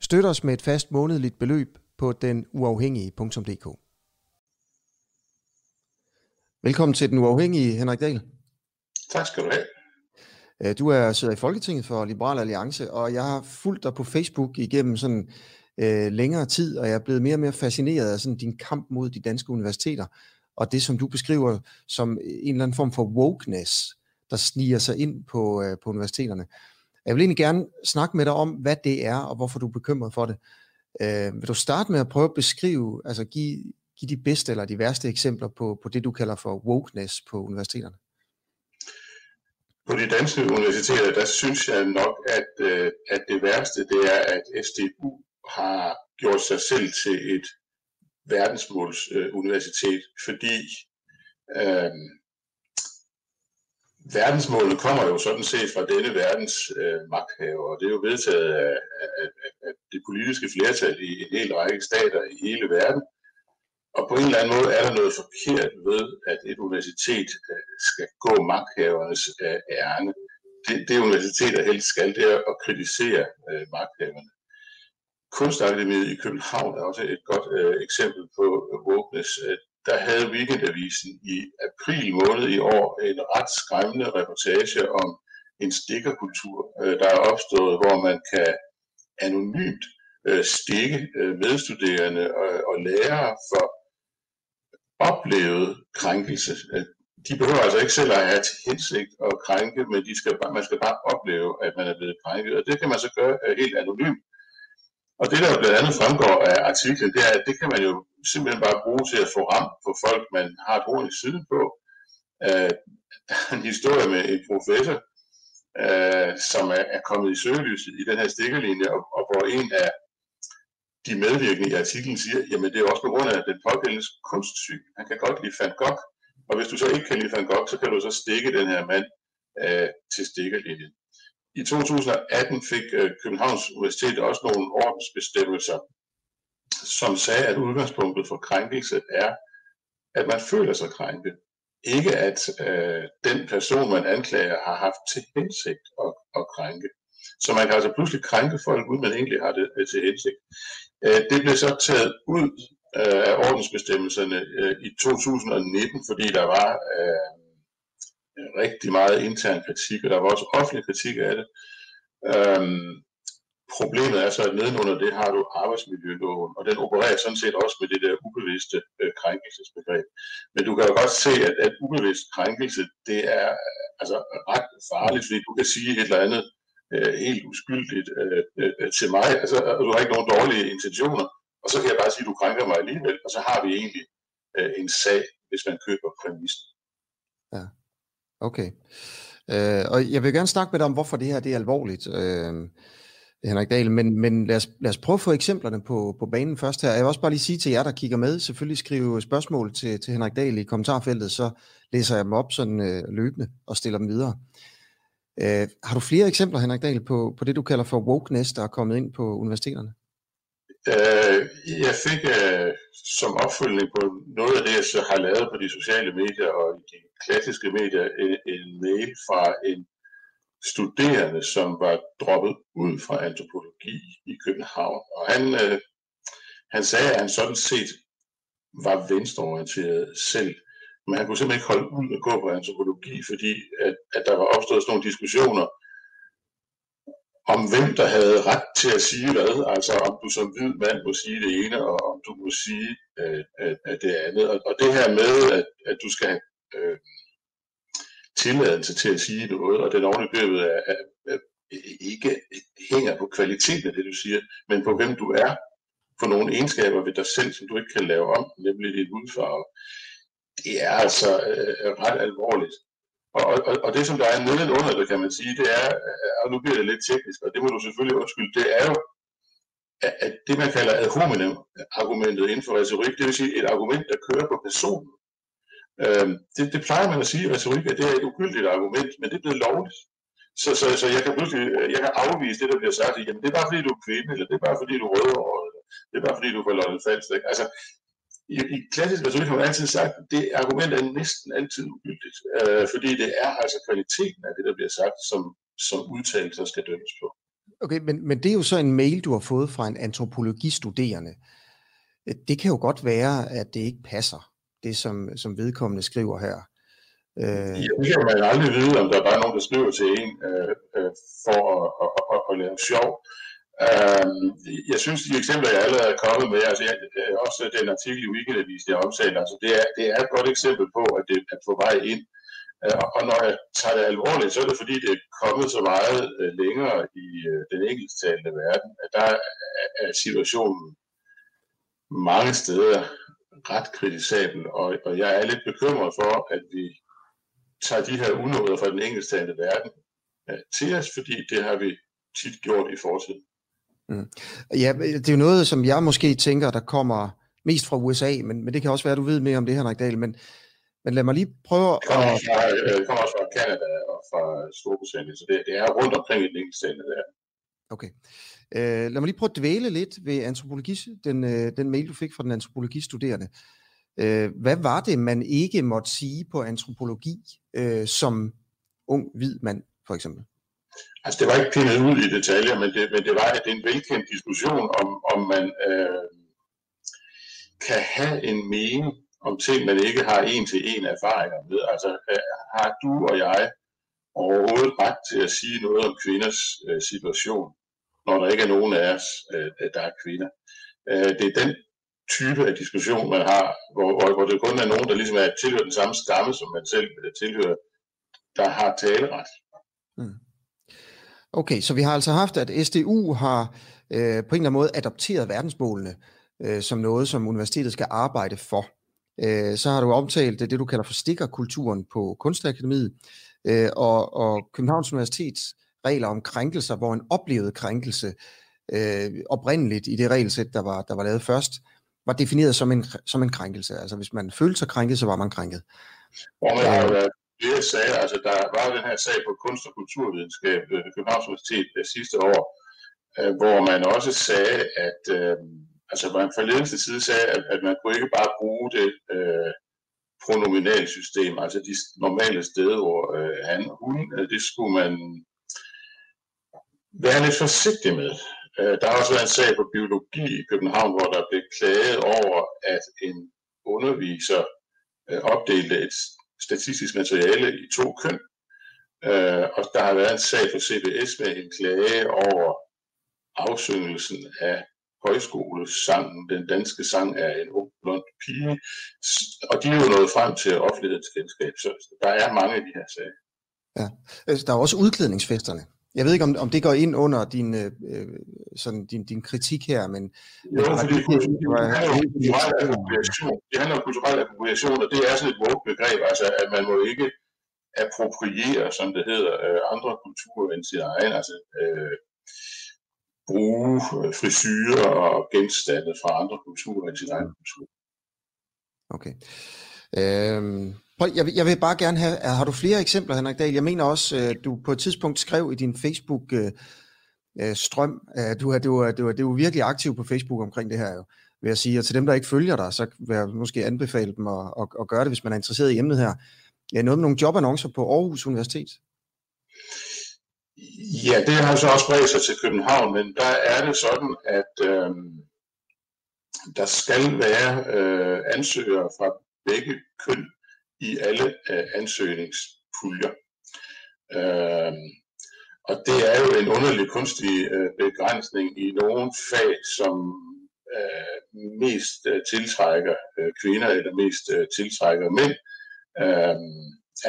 Støt os med et fast månedligt beløb på den uafhængige.dk. Velkommen til Den Uafhængige, Henrik Dahl. Tak skal du have. Øh, du er sidder i Folketinget for Liberal Alliance, og jeg har fulgt dig på Facebook igennem sådan øh, længere tid, og jeg er blevet mere og mere fascineret af sådan din kamp mod de danske universiteter, og det som du beskriver som en eller anden form for wokeness, der sniger sig ind på, øh, på universiteterne. Jeg vil egentlig gerne snakke med dig om, hvad det er, og hvorfor du er bekymret for det. Øh, vil du starte med at prøve at beskrive, altså give, give de bedste eller de værste eksempler på, på det, du kalder for wokeness på universiteterne? På de danske universiteter, der synes jeg nok, at, øh, at det værste, det er, at SDU har gjort sig selv til et verdensmålsuniversitet, øh, fordi øh, verdensmålet kommer jo sådan set fra denne verdens øh, magthaver, og det er jo vedtaget af, af, af det politiske flertal i en hel række stater i hele verden. Og på en eller anden måde er der noget forkert ved, at et universitet øh, skal gå magthavernes øh, ærne. Det, det universiteter helst skal, det er at kritisere øh, magthaverne. Kunstakademiet i København er også et godt øh, eksempel på wokeness. Øh, øh der havde Weekendavisen i april måned i år en ret skræmmende reportage om en stikkerkultur, øh, der er opstået, hvor man kan anonymt øh, stikke øh, medstuderende og lærere for oplevet krænkelse. De behøver altså ikke selv at have til hensigt at krænke, men de skal bare, man skal bare opleve, at man er blevet krænket. Og det kan man så gøre helt anonymt. Og det, der blandt andet fremgår af artiklen, det er, at det kan man jo simpelthen bare bruge til at få ramt på folk, man har et horn i siden på. Uh, der er en historie med en professor, uh, som er, er kommet i søgelyset i den her stikkerlinje, og, og hvor en af de medvirkende i artiklen siger, jamen det er også på grund af den pågældende kunstsyn. Han kan godt lide Van Gogh, og hvis du så ikke kan lide Van Gogh, så kan du så stikke den her mand uh, til stikkerlinjen. I 2018 fik øh, Københavns Universitet også nogle ordensbestemmelser, som sagde, at udgangspunktet for krænkelse er, at man føler sig krænket. Ikke at øh, den person, man anklager, har haft til hensigt at, at krænke. Så man kan altså pludselig krænke folk, uden man egentlig har det øh, til hensigt. Øh, det blev så taget ud øh, af ordensbestemmelserne øh, i 2019, fordi der var øh, rigtig meget intern kritik, og der var også offentlig kritik af det. Øhm, problemet er så, at nedenunder det har du arbejdsmiljøloven, og den opererer sådan set også med det der ubevidste øh, krænkelsesbegreb. Men du kan jo godt se, at, at ubevidst krænkelse, det er altså ret farligt, fordi du kan sige et eller andet øh, helt uskyldigt øh, øh, øh til mig, altså øh, du har ikke nogen dårlige intentioner, og så kan jeg bare sige, at du krænker mig alligevel, og så har vi egentlig øh, en sag, hvis man køber præmissen. Ja. Okay. Øh, og jeg vil gerne snakke med dig om, hvorfor det her det er alvorligt, øh, Henrik Dahl, men, men lad, os, lad os prøve at få eksemplerne på, på banen først her. Jeg vil også bare lige sige til jer, der kigger med, selvfølgelig skrive spørgsmål til, til Henrik Dahl i kommentarfeltet, så læser jeg dem op sådan øh, løbende og stiller dem videre. Øh, har du flere eksempler, Henrik Dahl, på, på det, du kalder for wokeness, der er kommet ind på universiteterne? Øh, jeg fik øh, som opfølgning på noget af det, jeg så har lavet på de sociale medier og de klassiske medier, en, en mail fra en studerende, som var droppet ud fra antropologi i København. Og han, øh, han sagde, at han sådan set var venstreorienteret selv, men han kunne simpelthen ikke holde ud at gå på antropologi, fordi at, at der var opstået sådan nogle diskussioner om hvem der havde ret til at sige hvad, altså om du som hvid mand må sige det ene, og om du må sige øh, at det andet. Og, og det her med, at, at du skal have øh, tilladelse til at sige noget, og den ovenikøbet er, er, er, ikke hænger på kvaliteten af det, du siger, men på hvem du er, på nogle egenskaber ved dig selv, som du ikke kan lave om, nemlig din hudfarve. Det er altså øh, ret alvorligt. Og, og, og det, som der er nedenunder det, kan man sige, det er, øh, og nu bliver det lidt teknisk, og det må du selvfølgelig undskylde, det er jo, at det, man kalder ad hominem argumentet inden for retorik, det vil sige et argument, der kører på personen. Øhm, det, det plejer man at sige i retorik, at det er et ugyldigt argument, men det er blevet lovligt. Så, så, så jeg kan pludselig øh, jeg kan afvise det, der bliver sagt, jamen det er bare fordi, du er kvinde, eller det er bare fordi, du er rødhåret, eller øh, det er bare fordi, du er på London Falster. Ikke? Altså, i, i klassisk retorik har man altid sagt, at det argument er næsten altid ugyldigt, øh, fordi det er altså kvaliteten af det, der bliver sagt, som, som udtalelser skal dømmes på. Okay, men, men det er jo så en mail, du har fået fra en antropologistuderende. Det kan jo godt være, at det ikke passer, det som, som vedkommende skriver her. Øh... Ja, det kan man aldrig vide, om der er bare nogen, der skriver til en øh, øh, for at, at, at, at lave sjov. Øh, jeg synes, de eksempler, jeg allerede er kommet med, altså jeg, øh, også den artikel i Weekendavis, jeg omtaler, altså det er, det er et godt eksempel på, at det er på vej ind. Øh, og når jeg tager det alvorligt, så er det fordi, det er kommet så meget øh, længere i øh, den engelsktalende verden, at der er situationen mange steder ret kritisabel, og, og jeg er lidt bekymret for, at vi tager de her unåder fra den engelsktalende verden øh, til os, fordi det har vi tit gjort i fortiden. Mm. Ja, det er jo noget, som jeg måske tænker, der kommer mest fra USA, men, men det kan også være, at du ved mere om det, Henrik Dahl, men, men lad mig lige prøve at... Det kommer fra, det kommer også fra Canada og fra Storbritannien, så det, det er rundt omkring i engelsktalende verden. Okay. Uh, lad mig lige prøve at dvæle lidt ved antropologi, den, uh, den mail, du fik fra den antropologistuderende. Uh, hvad var det, man ikke måtte sige på antropologi uh, som ung hvid mand, for eksempel? Altså, det var ikke pindet ud i detaljer, men det, men det var det en velkendt diskussion om, om man øh, kan have en mening om ting, man ikke har en til en erfaringer med. Altså, øh, har du og jeg overhovedet ret til at sige noget om kvinders øh, situation, når der ikke er nogen af os, øh, der er kvinder? Øh, det er den type af diskussion, man har, hvor, hvor, hvor det kun er nogen, der ligesom er tilhører den samme stamme, som man selv tilhører, der har taleret. Mm. Okay, så vi har altså haft, at SDU har øh, på en eller anden måde adopteret verdensmålene øh, som noget, som universitetet skal arbejde for. Øh, så har du omtalt det, det, du kalder for stikkerkulturen på Kunstakademiet, øh, og, og Københavns Universitets regler om krænkelser, hvor en oplevet krænkelse øh, oprindeligt i det regelsæt, der var, der var lavet først, var defineret som en, som en krænkelse. Altså hvis man følte sig krænket, så var man krænket. Hvor man har været flere sager, altså der var den her sag på kunst- og kulturvidenskab ved Københavns Universitet det sidste år, øh, hvor man også sagde, at øh, altså man fra ledelsens side sagde, at, at man kunne ikke bare bruge det øh, pronominalsystem, altså de normale steder, hvor øh, han og hun, øh, det skulle man være lidt forsigtig med. Øh, der har også været en sag på biologi i København, hvor der blev klaget over, at en underviser øh, opdelte et statistisk materiale i to køn. Øh, og der har været en sag for CBS med en klage over afsyngelsen af højskolesangen. Den danske sang er en ung blond pige. Og de er jo nået frem til offentlighedens kendskab, så der er mange af de her sager. Ja, altså, der er også udklædningsfesterne. Jeg ved ikke, om, om det går ind under din, øh, sådan, din, din kritik her, men... Jo, fordi det, det handler om kulturel appropriation, og det er sådan et woke begreb, altså at man må ikke appropriere, som det hedder, øh, andre kulturer end sin egen, altså øh, bruge øh, frisyrer og genstande fra andre kulturer end sin egen kultur. Okay. Øhm, jeg, vil, jeg vil bare gerne have, har du flere eksempler, Henrik Dahl? Jeg mener også, øh, du på et tidspunkt skrev i din Facebook øh, øh strøm, du er, du, er, du, er, du er virkelig aktiv på Facebook omkring det her, jo, vil jeg sige. Og til dem, der ikke følger dig, så vil jeg måske anbefale dem at, at, at gøre det, hvis man er interesseret i emnet her. Ja, noget med nogle jobannoncer på Aarhus Universitet. Ja, det har så også bredt sig til København, men der er det sådan, at øh, der skal være øh, ansøgere fra begge køn i alle øh, ansøgningspuljer. Øh, og det er jo en underlig kunstig øh, begrænsning i nogle fag, som øh, mest øh, tiltrækker øh, kvinder eller mest øh, tiltrækker mænd. Øh,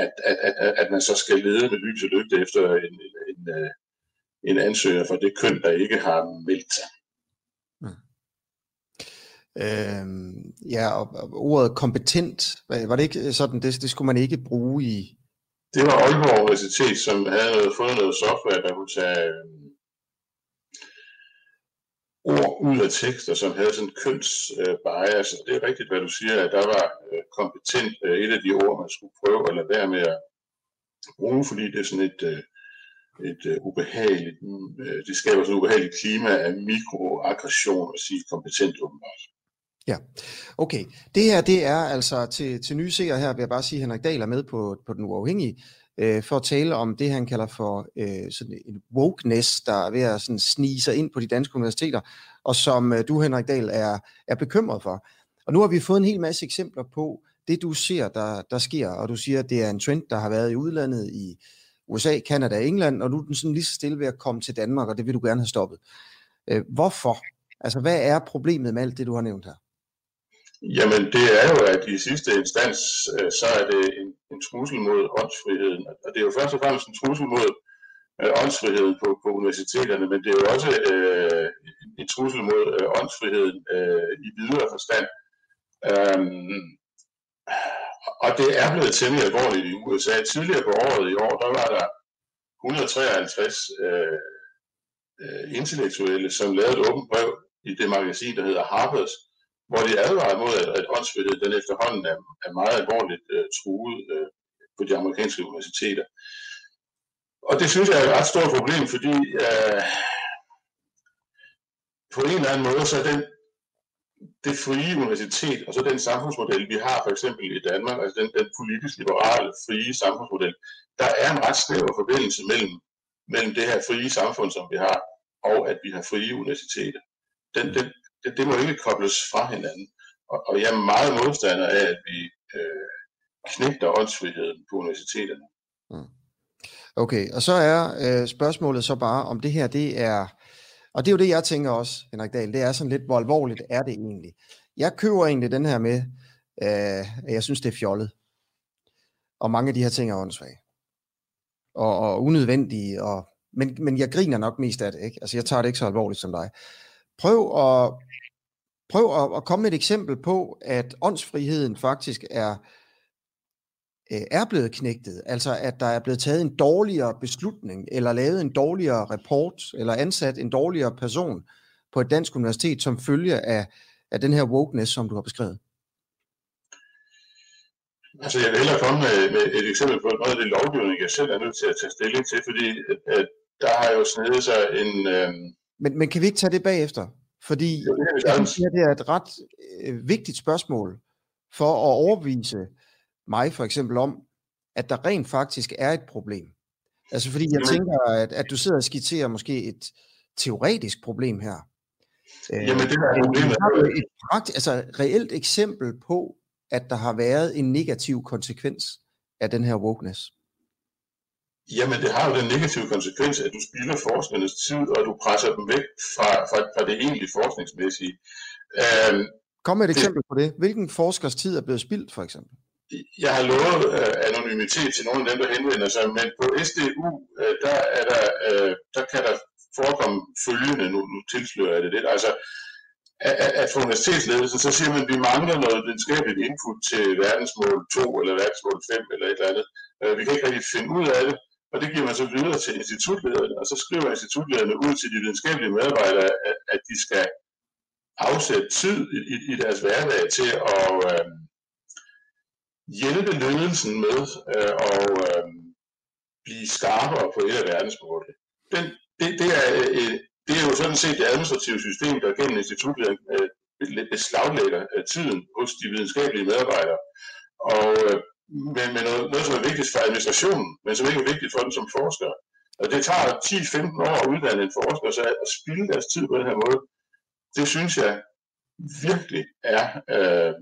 at, at, at, at man så skal lede med lys og lygte efter en, en, en, øh, en ansøger for det køn, der ikke har meldt sig. Øhm, ja, og, og ordet kompetent, var det ikke øh, sådan, det, det skulle man ikke bruge i... Det var Aalborg Universitet, som havde fået noget software, der kunne tage øh, ord ud af tekster, som havde sådan kønsbias. Øh, det er rigtigt, hvad du siger, at der var øh, kompetent øh, et af de ord, man skulle prøve at lade være med at bruge, fordi det er sådan et, øh, et øh, ubehageligt, øh, det skaber sådan et ubehageligt klima af mikroaggression at sige kompetent åbenbart. Ja, okay. Det her, det er altså til, til nye seere her, vil jeg bare sige, at Henrik Dahl er med på, på Den Uafhængige, øh, for at tale om det, han kalder for øh, sådan en wokeness, der er ved at sådan snige sig ind på de danske universiteter, og som øh, du, Henrik Dahl, er, er bekymret for. Og nu har vi fået en hel masse eksempler på det, du ser, der, der sker, og du siger, at det er en trend, der har været i udlandet i USA, Kanada og England, og nu er den sådan lige så stille ved at komme til Danmark, og det vil du gerne have stoppet. Øh, hvorfor? Altså, hvad er problemet med alt det, du har nævnt her? Jamen, det er jo, at i sidste instans, øh, så er det en, en trussel mod åndsfriheden. Og det er jo først og fremmest en trussel mod øh, åndsfriheden på, på universiteterne, men det er jo også øh, en trussel mod øh, åndsfriheden øh, i videre forstand. Øhm, og det er blevet temmelig alvorligt i USA. Tidligere på året i år, der var der 153 øh, øh, intellektuelle, som lavede et åbent brev i det magasin, der hedder Harper's, hvor de advarer mod, at, at åndsfrihed den efterhånden er, er meget alvorligt øh, truet øh, på de amerikanske universiteter. Og det synes jeg er et ret stort problem, fordi øh, på en eller anden måde, så er den, det frie universitet, og så den samfundsmodel, vi har for eksempel i Danmark, altså den, den politisk liberale, frie samfundsmodel, der er en ret snæver forbindelse mellem, mellem det her frie samfund, som vi har, og at vi har frie universiteter. Den, den, det, det må ikke kobles fra hinanden. Og, og jeg er meget modstander af, at vi øh, knægter åndsfriheden på universiteterne. Mm. Okay, og så er øh, spørgsmålet så bare, om det her, det er, og det er jo det, jeg tænker også, Henrik Dahl, det er sådan lidt, hvor alvorligt er det egentlig? Jeg køber egentlig den her med, øh, at jeg synes, det er fjollet. Og mange af de her ting er åndssvage. Og, og unødvendige, og, men, men jeg griner nok mest af det, ikke? Altså, jeg tager det ikke så alvorligt som dig. Prøv at, prøv at, at komme med et eksempel på, at åndsfriheden faktisk er, øh, er blevet knægtet. Altså at der er blevet taget en dårligere beslutning, eller lavet en dårligere rapport, eller ansat en dårligere person på et dansk universitet, som følge af, af den her wokeness, som du har beskrevet. Altså jeg vil hellere komme med, med et eksempel på noget af det lovgivning, jeg selv er nødt til at tage stilling til, fordi at, at der har jo snedet sig en, øh, men, men kan vi ikke tage det bagefter? Fordi jo, det, jeg synes, det er et ret øh, vigtigt spørgsmål for at overbevise mig for eksempel om, at der rent faktisk er et problem. Altså fordi jeg tænker, at, at du sidder og skitserer måske et teoretisk problem her. Øh, Jamen det er problemet. Har et prakt, altså reelt eksempel på, at der har været en negativ konsekvens af den her wokeness. Jamen, det har jo den negative konsekvens, at du spilder forskernes tid, og du presser dem væk fra, fra, fra det egentlige forskningsmæssige. Øhm, Kom med et det, eksempel på det. Hvilken forskers tid er blevet spildt, for eksempel? Jeg har lovet øh, anonymitet til nogle af dem, der henvender sig, men på SDU, øh, der, er der, øh, der kan der forekomme følgende, nu, nu tilslører jeg det lidt, altså at, at for universitetsledelsen, så siger man, at vi mangler noget videnskabeligt input til verdensmål 2 eller verdensmål 5 eller et eller andet. Øh, vi kan ikke rigtig finde ud af det, og det giver man så videre til institutlederne, og så skriver institutlederne ud til de videnskabelige medarbejdere, at, at de skal afsætte tid i, i, i deres hverdag til at øh, hjælpe ledelsen med øh, at øh, blive skarpere på et af verdensmålene. Den, det, det, er, øh, det er jo sådan set det administrative system, der gennem institutlederne øh, beslaglægger øh, tiden hos de videnskabelige medarbejdere. Og øh, med, med noget, noget, som er vigtigt for administrationen, men som ikke er vigtigt for dem som forskere. Og det tager 10-15 år at uddanne en forsker, så at spille deres tid på den her måde, det synes jeg virkelig er øh,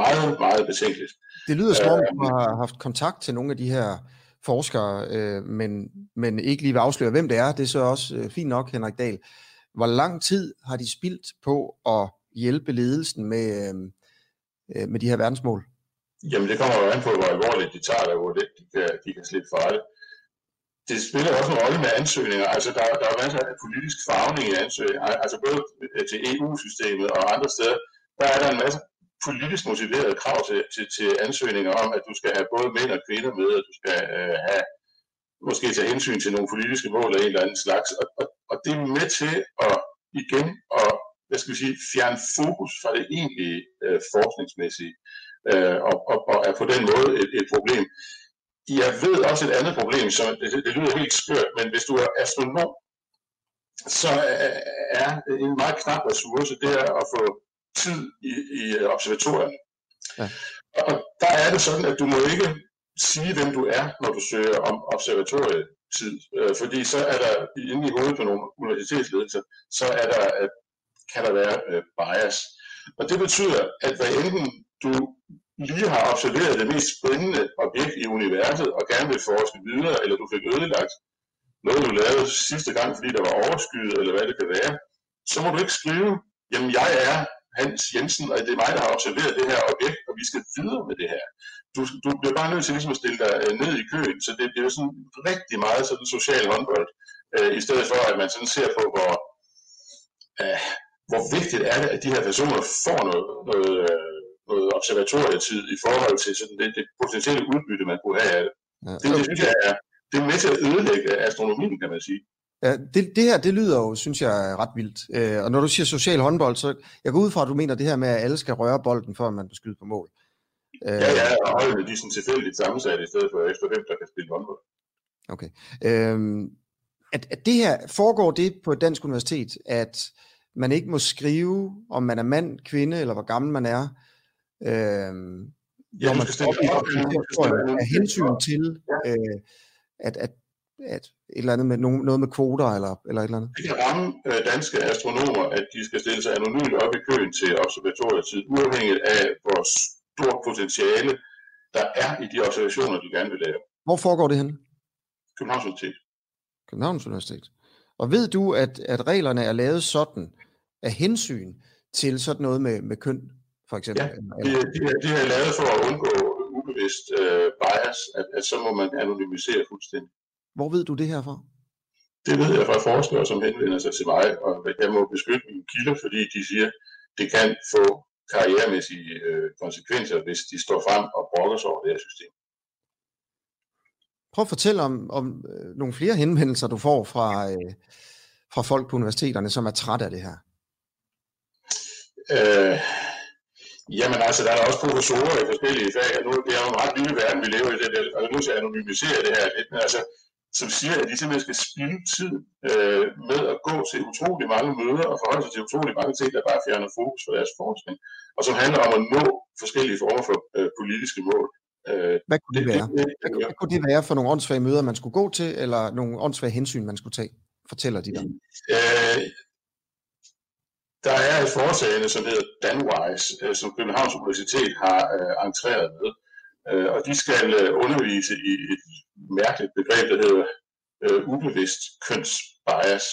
meget, meget betænkeligt. Det lyder som om, øh, du har haft kontakt til nogle af de her forskere, øh, men, men ikke lige vil afsløre, hvem det er. Det er så også øh, fint nok, Henrik Dahl. Hvor lang tid har de spildt på at hjælpe ledelsen med, øh, øh med de her verdensmål? Jamen det kommer jo an på, hvor alvorligt de tager det, hvor lidt de, kan, de kan slippe fra det. Det spiller også en rolle med ansøgninger. Altså der, der er masser af politisk farvning i ansøgninger. Altså både øh, til EU-systemet og andre steder, der er der en masse politisk motiverede krav til, til, til ansøgninger om, at du skal have både mænd og kvinder med, at du skal øh, have måske tage hensyn til nogle politiske mål af en eller anden slags. Og, og, og det er med til at igen at hvad skal vi sige, fjerne fokus fra det egentlige øh, forskningsmæssige, øh, og, og, og er på den måde et, et problem. Jeg ved også et andet problem, som det, det lyder helt skørt, men hvis du er astronom, så er en meget knap ressource, det er at få tid i, i observatorierne. Ja. Og der er det sådan, at du må ikke sige, hvem du er, når du søger om observatorietid, øh, fordi så er der inde i hovedet på nogle universitetsledelser, så er der, kan der være øh, bias. Og det betyder, at hvad enten du lige har observeret det mest spændende objekt i universet og gerne vil forske videre, eller du fik ødelagt noget, du lavede sidste gang, fordi der var overskyet, eller hvad det kan være, så må du ikke skrive, jamen jeg er Hans Jensen, og det er mig, der har observeret det her objekt, og vi skal videre med det her. Du, du bliver bare nødt til ligesom at stille dig øh, ned i køen, så det bliver sådan rigtig meget sådan social håndbold, øh, i stedet for at man sådan ser på, hvor, øh, hvor vigtigt er det, at de her personer får noget, noget, øh, noget observatorietid i forhold til sådan det, det potentielle udbytte, man kunne have af det. Ja. Det, det synes jeg er, det er med til at ødelægge astronomien, kan man sige. Ja, det, det her, det lyder jo, synes jeg, ret vildt. Øh, og når du siger social håndbold, så jeg går ud fra, at du mener det her med, at alle skal røre bolden, før man skyde på mål. Øh, ja, ja, og holdene de er sådan tilfældigt sammensat, i stedet for efter hvem, der kan spille håndbold. Okay. Øh, at, at det her, foregår det på et dansk universitet, at man ikke må skrive, om man er mand, kvinde, eller hvor gammel man er, øh, når man skal op af hensyn til, øh, at, at, at et eller andet med noget med kvoter eller, eller et eller andet? Det kan ramme øh, danske astronomer, at de skal stille sig anonymt op i køen til observatorietid, uafhængigt af, hvor stort potentiale der er i de observationer, de gerne vil lave. Hvor foregår det henne? Københavns Universitet. Københavns Universitet. Og ved du, at, at reglerne er lavet sådan af hensyn til sådan noget med, med køn, for eksempel? Ja, de, de, er, de er lavet for at undgå ubevidst uh, bias, at, at så må man anonymisere fuldstændig. Hvor ved du det her fra? Det ved jeg fra forskere, som henvender sig til mig, og jeg må beskytte mine kilder, fordi de siger, det kan få karrieremæssige øh, konsekvenser, hvis de står frem og brokker sig over det her system. Prøv at fortælle om, om øh, nogle flere henvendelser, du får fra, øh, fra folk på universiteterne, som er trætte af det her. Øh, jamen altså, der er også professorer i forskellige fag, og nu det er jo en ret lille verden, vi lever i, det, og er nødt til at anonymisere det her lidt, men altså, som siger, at de simpelthen skal spilde tid øh, med at gå til utrolig mange møder og forholde sig til utrolig mange ting, der bare fjerner fokus for deres forskning, og som handler om at nå forskellige former for øh, politiske mål. Øh, hvad kunne det, det være? Det, det, hvad, hvad kunne det være for nogle åndssvage møder, man skulle gå til, eller nogle åndssvage hensyn, man skulle tage? Fortæller de dig? Øh, der er et foretagende, som hedder Danwise, øh, som Københavns Universitet har øh, entreret med, øh, og de skal øh, undervise i et mærkeligt begreb, der hedder øh, ubevidst kønsbias.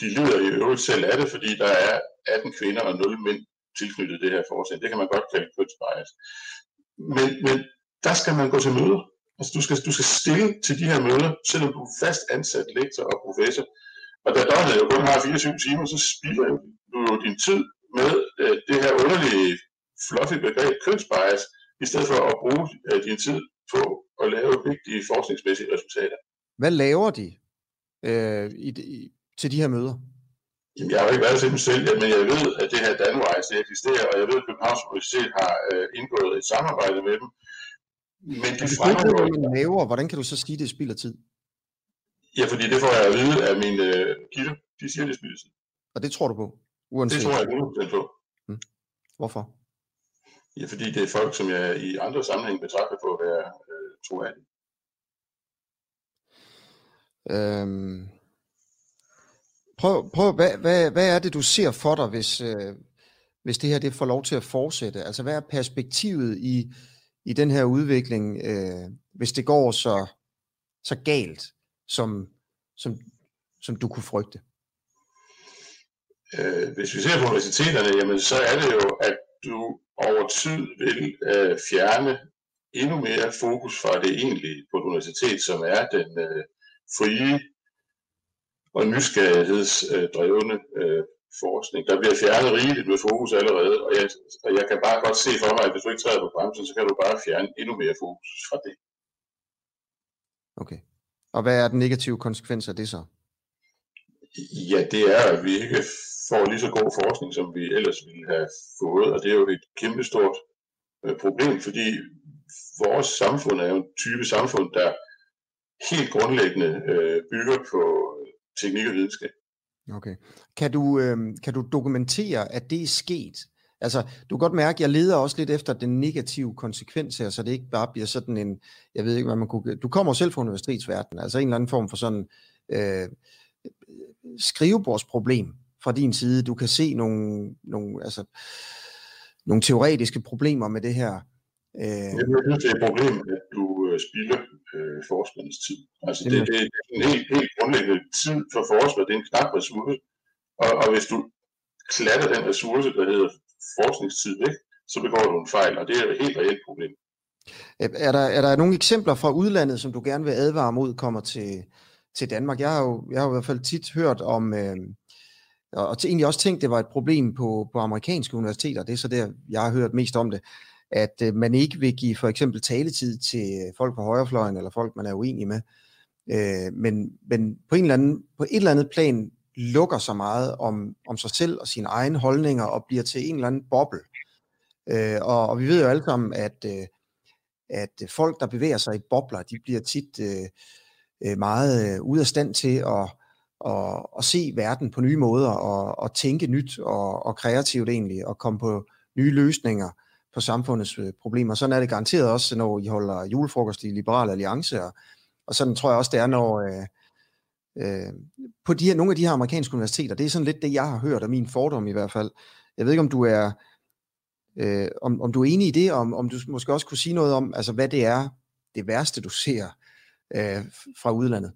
De lider i øvrigt selv af det, fordi der er 18 kvinder og 0 mænd tilknyttet det her foretagende. Det kan man godt kalde kønsbias. Men, men der skal man gå til møder. Altså, du skal, du skal stille til de her møder, selvom du er fast ansat lektor og professor. Og da døgnet jo kun har 24 timer, så spilder du jo din tid med øh, det her underlige, fluffy begreb kønsbias, i stedet for at bruge øh, din tid på at lave vigtige forskningsmæssige resultater. Hvad laver de øh, i, i, til de her møder? Jamen, jeg har jo ikke været til dem selv, men jeg ved, at det her Danwise det eksisterer, og jeg ved, at Københavns Universitet har øh, indgået et samarbejde med dem. Men de fremhæver... man laver, hvordan kan du så sige, at det spilder tid? Ja, fordi det får jeg at vide af mine øh, kilder. De siger, det tid. Og det tror du på? Uanset. Det tror jeg 100% på. Hmm. Hvorfor? Ja, fordi det er folk, som jeg i andre sammenhæng betragter på at være øh, troværdige. Øhm, prøv, prøv hvad, hvad, hvad er det, du ser for dig, hvis, øh, hvis det her det får lov til at fortsætte? Altså, hvad er perspektivet i, i den her udvikling, øh, hvis det går så, så galt, som, som, som du kunne frygte? Øh, hvis vi ser på universiteterne, jamen, så er det jo, at du over tid vil øh, fjerne endnu mere fokus fra det egentlige på et universitet, som er den øh, frie og nysgerrighedsdrevne øh, forskning. Der bliver fjernet rigeligt med fokus allerede, og jeg, og jeg kan bare godt se for mig, at hvis du ikke træder på bremsen, så kan du bare fjerne endnu mere fokus fra det. Okay. Og hvad er den negative konsekvens af det så? Ja, det er, at vi ikke får lige så god forskning, som vi ellers ville have fået, og det er jo et kæmpestort øh, problem, fordi vores samfund er jo en type samfund, der helt grundlæggende øh, bygger på teknik og videnskab. Okay. Kan du, øh, kan du dokumentere, at det er sket? Altså, du kan godt mærke, at jeg leder også lidt efter den negative konsekvens her, så det ikke bare bliver sådan en, jeg ved ikke, hvad man kunne... Du kommer selv fra universitetsverdenen, altså en eller anden form for sådan øh, skrivebordsproblem fra din side. Du kan se nogle, nogle, altså, nogle teoretiske problemer med det her. Øh, jeg synes, det er et problem, at du øh, spilder øh, forskernes tid. Altså, det, det, det er en helt, helt grundlæggende tid for forskere. Det er en knap ressource. Og, og hvis du klatter den ressource, der hedder forskningstid ikke? så begår du en fejl, og det er et helt reelt problem. Øh, er der, er der nogle eksempler fra udlandet, som du gerne vil advare mod, kommer til, til Danmark? Jeg har, jo, jeg har jo i hvert fald tit hørt om, øh, og egentlig også tænkt, det var et problem på, på amerikanske universiteter, det er så der, jeg har hørt mest om det, at øh, man ikke vil give for eksempel taletid til folk på højrefløjen, eller folk, man er uenig med, øh, men, men på, en eller anden, på et eller andet plan lukker så meget om, om sig selv og sine egne holdninger, og bliver til en eller anden boble. Øh, og, og vi ved jo alle sammen, at, øh, at folk, der bevæger sig i bobler, de bliver tit øh, øh, meget øh, ude af stand til at at, at se verden på nye måder og, og tænke nyt og, og kreativt egentlig og komme på nye løsninger på samfundets øh, problemer. Sådan er det garanteret også, når I holder julefrokost i Liberal Alliance, og, og sådan tror jeg også, det er, når øh, øh, på de her, nogle af de her amerikanske universiteter, det er sådan lidt det, jeg har hørt, og min fordom i hvert fald. Jeg ved ikke, om du er, øh, om, om du er enig i det, om, om du måske også kunne sige noget om, altså hvad det er, det værste, du ser øh, fra udlandet.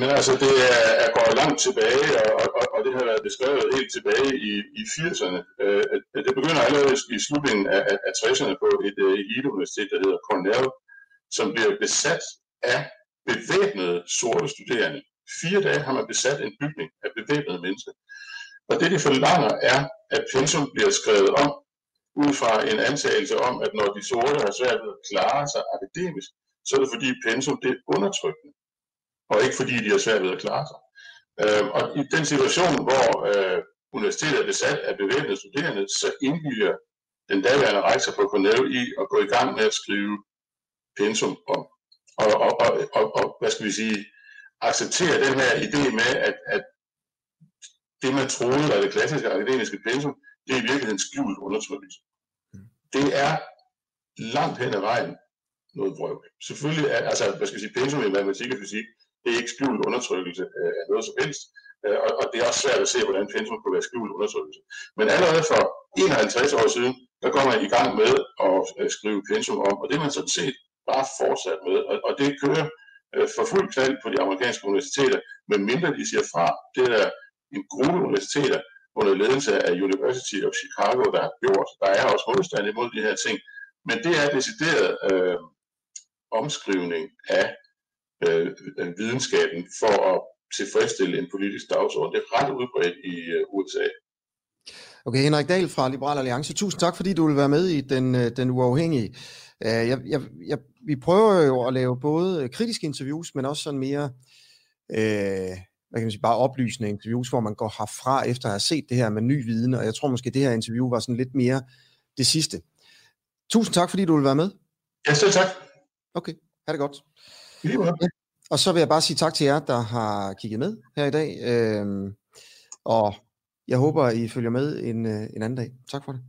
Men altså, det er, er gået langt tilbage, og, og, og det har været beskrevet helt tilbage i, i 80'erne. Øh, det begynder allerede i slutningen af, af 60'erne på et uh, eliteuniversitet, der hedder Cornell, som bliver besat af bevæbnede sorte studerende. Fire dage har man besat en bygning af bevæbnede mennesker. Og det, de forlanger, er, at pensum bliver skrevet om ud fra en antagelse om, at når de sorte har svært ved at klare sig akademisk, så er det fordi pensum det er undertrykkende og ikke fordi de har svært ved at klare sig. Øh, og i den situation, hvor øh, universitetet er besat af bevæbnede studerende, så indvilger den daværende rektor på Cornell i at gå i gang med at skrive pensum om. Og, og, og, og, og hvad skal vi sige, acceptere den her idé med, at, at det man troede var det klassiske akademiske pensum, det er i virkeligheden skjult undertrykkelse. Det er langt hen ad vejen noget vrøvl. Selvfølgelig er, altså, hvad skal vi sige, pensum i matematik og fysik, det er ikke skjult undertrykkelse øh, af noget som helst, øh, og, og det er også svært at se, hvordan pensum kunne være skjult undertrykkelse. Men allerede for 51 år siden, der går man i gang med at øh, skrive pensum om, og det er man sådan set bare fortsat med, og, og det kører øh, for fuld knald på de amerikanske universiteter, men mindre de siger fra. Det er en gruppe universiteter under ledelse af University of Chicago, der har gjort. Der er også modstand imod de her ting, men det er decideret øh, omskrivning af øh, øh videnskaben for at tilfredsstille en politisk dagsorden. Det er ret udbredt i øh, USA. Okay, Henrik Dahl fra Liberal Alliance, tusind tak, fordi du vil være med i Den, øh, den Uafhængige. Uh, jeg, jeg, jeg, vi prøver jo at lave både kritiske interviews, men også sådan mere, uh, hvad kan man sige, bare oplysende interviews, hvor man går herfra efter at have set det her med ny viden, og jeg tror måske, det her interview var sådan lidt mere det sidste. Tusind tak, fordi du vil være med. Ja, selv tak. Okay, ha' det godt. Og så vil jeg bare sige tak til jer, der har kigget med her i dag. Øhm, og jeg håber, I følger med en, øh, en anden dag. Tak for det.